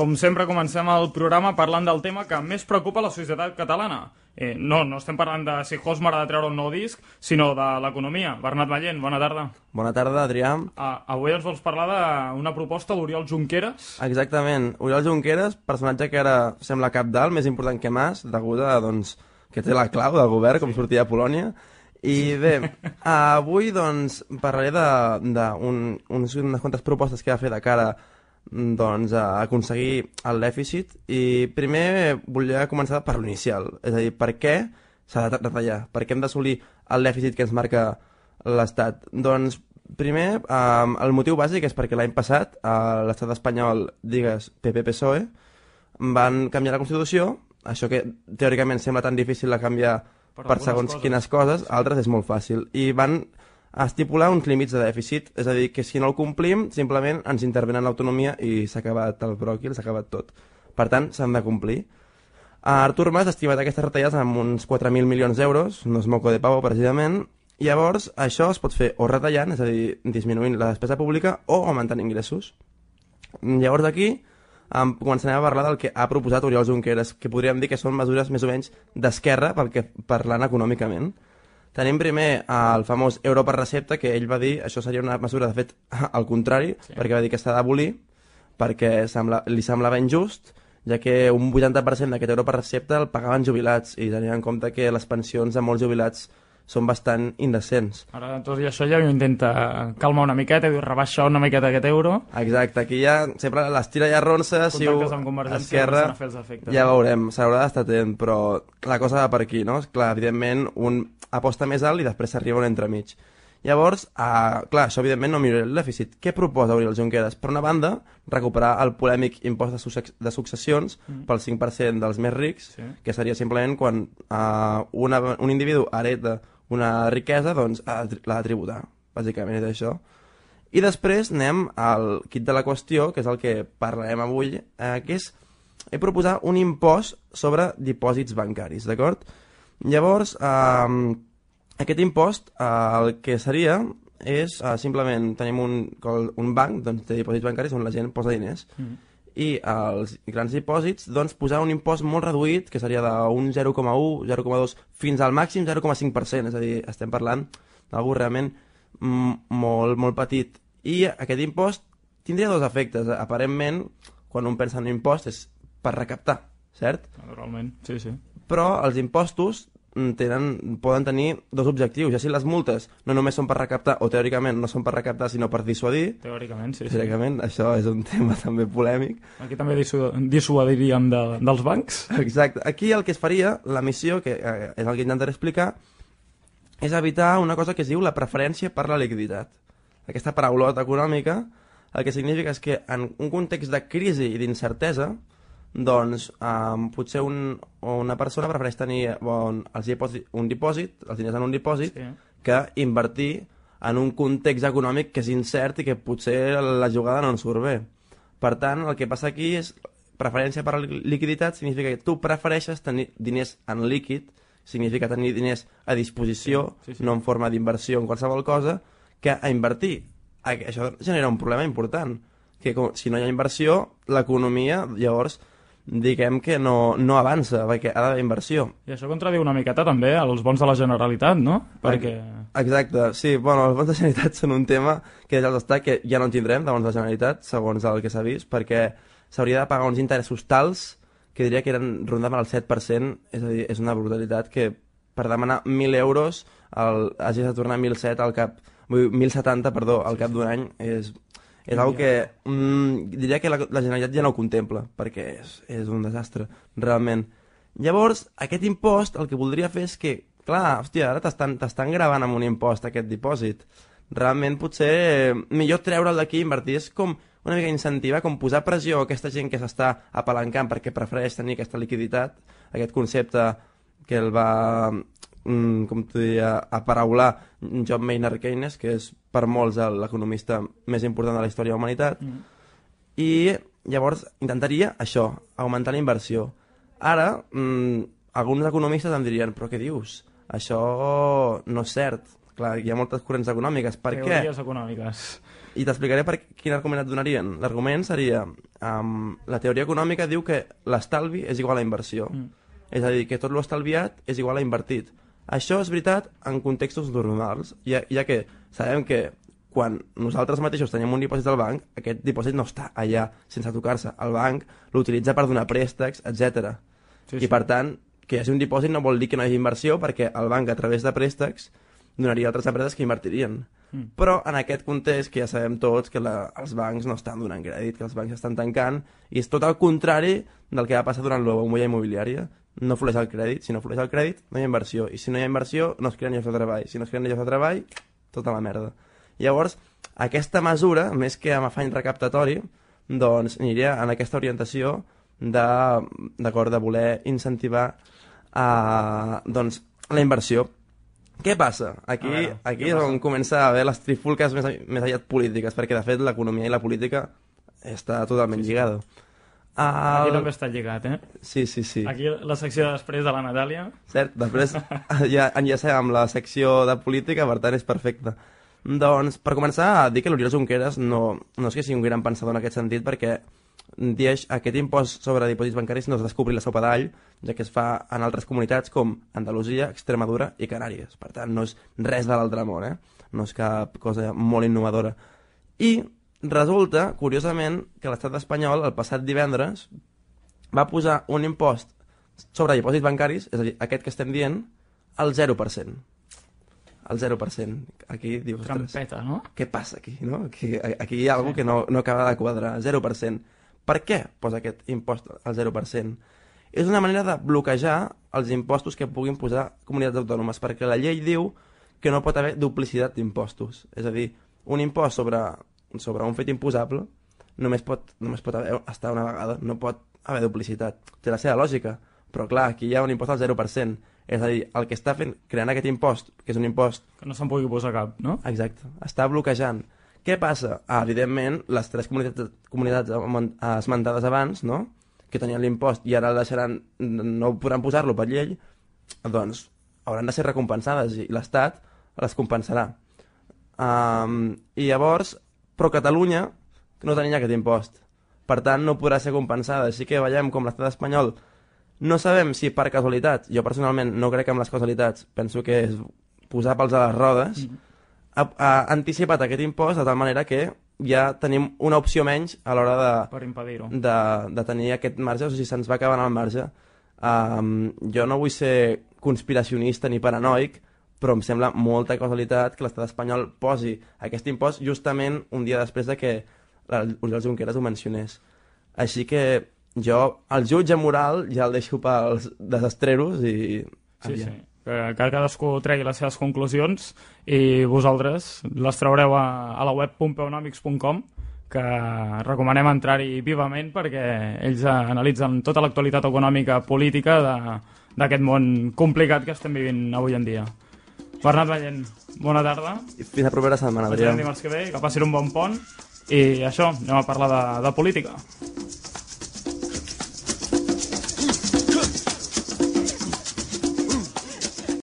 Com sempre, comencem el programa parlant del tema que més preocupa la societat catalana. Eh, no, no estem parlant de si Hosmar ha de treure un nou disc, sinó de l'economia. Bernat Mallent, bona tarda. Bona tarda, Adrià. Ah, avui ens vols parlar d'una proposta d'Oriol Junqueras? Exactament. Oriol Junqueras, personatge que ara sembla cap dalt, més important que Mas, degut a, doncs, que té la clau del govern, com sortia a Polònia. I bé, avui doncs, parlaré de un, unes quantes propostes que va fer de cara doncs, a aconseguir el dèficit. I primer volia començar per l'inicial, és a dir, per què s'ha de retallar, per què hem d'assolir el dèficit que ens marca l'Estat? Doncs primer, eh, el motiu bàsic és perquè l'any passat eh, l'estat espanyol, digues, PP-PSOE, van canviar la Constitució, això que teòricament sembla tan difícil de canviar per, per segons coses. quines coses, altres és molt fàcil, i van estipular uns límits de dèficit, és a dir, que si no el complim, simplement ens intervenen l'autonomia i s'ha acabat el bròquil, s'ha acabat tot. Per tant, s'han de complir. Artur Mas ha estimat aquestes retallades amb uns 4.000 milions d'euros, no és moco de pavo, precisament, i llavors això es pot fer o retallant, és a dir, disminuint la despesa pública, o augmentant ingressos. Llavors d'aquí començarem a parlar del que ha proposat Oriol Junqueras, que podríem dir que són mesures més o menys d'esquerra pel que parlant econòmicament. Tenim primer el famós euro per recepta, que ell va dir, això seria una mesura, de fet, al contrari, sí. perquè va dir que s'ha d'abolir, perquè sembla, li semblava injust, ja que un 80% d'aquest euro per recepta el pagaven jubilats, i tenint en compte que les pensions de molts jubilats són bastant indecents. Ara, tot i això, ja intenta calmar una miqueta i rebaixa una miqueta aquest euro. Exacte, aquí ja sempre l'estira ja ronsa, si ho esquerra, ja veurem, s'haurà d'estar atent, però la cosa va per aquí, no? Clar, evidentment, un aposta més alt i després s'arriba un entremig. Llavors, uh, clar, això evidentment no millora el dèficit. Què proposa Oriol Junqueras? Per una banda, recuperar el polèmic impost de, de successions mm. pel 5% dels més rics, sí. que seria simplement quan uh, una, un individu hereta una riquesa, doncs l'ha de tributar. Bàsicament és això. I després anem al kit de la qüestió, que és el que parlarem avui, eh, que és he proposar un impost sobre dipòsits bancaris, d'acord? Llavors, eh, aquest impost eh, el que seria és eh, simplement tenim un, un banc doncs, de dipòsits bancaris on la gent posa diners mm i als grans dipòsits doncs, posar un impost molt reduït, que seria d'un 0,1, 0,2, fins al màxim 0,5%, és a dir, estem parlant d'algú realment molt, molt petit. I aquest impost tindria dos efectes. Aparentment, quan un pensa en un impost és per recaptar, cert? Naturalment, sí, sí. Però els impostos tenen, poden tenir dos objectius, ja si les multes no només són per recaptar, o teòricament no són per recaptar sinó per dissuadir. Teòricament, sí, teòricament, sí. això és un tema també polèmic. Aquí també dissu dissuadiríem de, dels bancs. Exacte, aquí el que es faria la missió, que eh, és el que intentaré explicar és evitar una cosa que es diu la preferència per la liquiditat. Aquesta paraulota econòmica el que significa és que en un context de crisi i d'incertesa doncs um, potser un, una persona prefereix tenir bon, els dipòsit, un dipòsit, els diners en un dipòsit, sí. que invertir en un context econòmic que és incert i que potser la jugada no ens surt bé. Per tant, el que passa aquí és preferència per liquiditat significa que tu prefereixes tenir diners en líquid, significa tenir diners a disposició, sí, sí, sí. no en forma d'inversió en qualsevol cosa, que a invertir. Això genera un problema important, que com, si no hi ha inversió, l'economia llavors diguem que no, no avança, perquè ha d'haver inversió. I això contradiu una miqueta també als bons de la Generalitat, no? Perquè... Exacte, sí, bueno, els bons de la Generalitat són un tema que ja està que ja no en tindrem de bons de la Generalitat, segons el que s'ha vist, perquè s'hauria de pagar uns interessos tals que diria que eren rondaven el 7%, és a dir, és una brutalitat que per demanar 1.000 euros el, hagis de tornar 1.007 al cap, 1.070, perdó, al cap d'un any és és una que mm, diria que la, la Generalitat ja no ho contempla, perquè és, és un desastre, realment. Llavors, aquest impost el que voldria fer és que, clar, hòstia, ara t'estan gravant amb un impost aquest dipòsit. Realment potser eh, millor treure'l d'aquí i invertir és com una mica incentivar, com posar pressió a aquesta gent que s'està apalancant perquè prefereix tenir aquesta liquiditat, aquest concepte que el va mm, com t'ho diria, aparaular John Maynard Keynes, que és per molts l'economista més important de la història de la humanitat, mm. i llavors intentaria això, augmentar la inversió. Ara, mm, alguns economistes em dirien, però què dius? Això no és cert. clar, hi ha moltes corrents econòmiques. Per què? Teories econòmiques. I t'explicaré per quin argument et donarien. L'argument seria, um, la teoria econòmica diu que l'estalvi és igual a inversió. Mm. És a dir, que tot l'estalviat és igual a invertit. Això és veritat en contextos normals, ja, ja que sabem que quan nosaltres mateixos tenim un dipòsit al banc, aquest dipòsit no està allà sense tocar-se. El banc l'utilitza per donar préstecs, etc. Sí, I sí. per tant, que hi hagi un dipòsit no vol dir que no hi hagi inversió perquè el banc a través de préstecs donaria a altres empreses que invertirien. Mm. Però en aquest context que ja sabem tots que la, els bancs no estan donant crèdit, que els bancs estan tancant, i és tot el contrari del que va passar durant la bombolla immobiliària. No flueix el crèdit, si no flueix el crèdit no hi ha inversió, i si no hi ha inversió no es creen llocs de treball, si no es creen llocs de treball, tota la merda. Llavors, aquesta mesura, més que amb afany recaptatori, doncs aniria en aquesta orientació de, d'acord, de voler incentivar a, doncs, la inversió. Què passa? Aquí, A veure, aquí és passa? on comença a haver les trifulques més, més aviat polítiques, perquè de fet l'economia i la política està totalment lligada. Aquí El... també està lligat, eh? Sí, sí, sí. Aquí la secció de després de la Natàlia. Cert, després ja enllacem amb la secció de política, per tant és perfecte. Doncs, per començar, a dir que l'Oriol Junqueras no, no és que sigui un gran pensador en aquest sentit, perquè deix, aquest impost sobre dipòsits bancaris no es descobrir la sopa d'all, ja que es fa en altres comunitats com Andalusia, Extremadura i Canàries. Per tant, no és res de l'altre món, eh? No és cap cosa molt innovadora. I resulta, curiosament, que l'estat espanyol, el passat divendres, va posar un impost sobre dipòsits bancaris, és a dir, aquest que estem dient, al 0%. Al 0%. Aquí dius, Trampeta, no? què passa aquí? No? Aquí, aquí hi ha alguna que no, no acaba de quadrar. 0%. Per què posa aquest impost al 0%? És una manera de bloquejar els impostos que puguin posar comunitats autònomes, perquè la llei diu que no pot haver duplicitat d'impostos. És a dir, un impost sobre, sobre un fet imposable només pot, només pot haver, estar una vegada, no pot haver duplicitat. Té la seva lògica, però clar, aquí hi ha un impost al 0%. És a dir, el que està fent, creant aquest impost, que és un impost Que no se'n pugui posar cap, no? Exacte, està bloquejant. Què passa? Ah, evidentment, les tres comunitats, comunitats esmentades abans, no?, que tenien l'impost i ara el deixaran, no podran posar-lo per llei, doncs hauran de ser recompensades i l'Estat les compensarà. Um, I llavors, però Catalunya no tenia aquest impost. Per tant, no podrà ser compensada. Així que veiem com l'estat espanyol no sabem si per casualitat, jo personalment no crec en les casualitats, penso que és posar pels a les rodes, ha, ha anticipat aquest impost de tal manera que ja tenim una opció menys a l'hora de, Per de, de tenir aquest marge, o sigui, se'ns va acabant el marge. Um, jo no vull ser conspiracionista ni paranoic, però em sembla molta casualitat que l'estat espanyol posi aquest impost justament un dia després de que l'Oriol Junqueras ho mencionés. Així que jo el jutge moral ja el deixo pels desastreros i... Sí, aviam. sí. Que, que cadascú tregui les seves conclusions i vosaltres les traureu a, a la web pompeonomics.com que recomanem entrar-hi vivament perquè ells analitzen tota l'actualitat econòmica política d'aquest món complicat que estem vivint avui en dia. Bernat Vallent, bona tarda. I Fins la propera setmana, Ens Adrià. veiem dimarts que ve, que passin un bon pont i això, anem a parlar de, de política.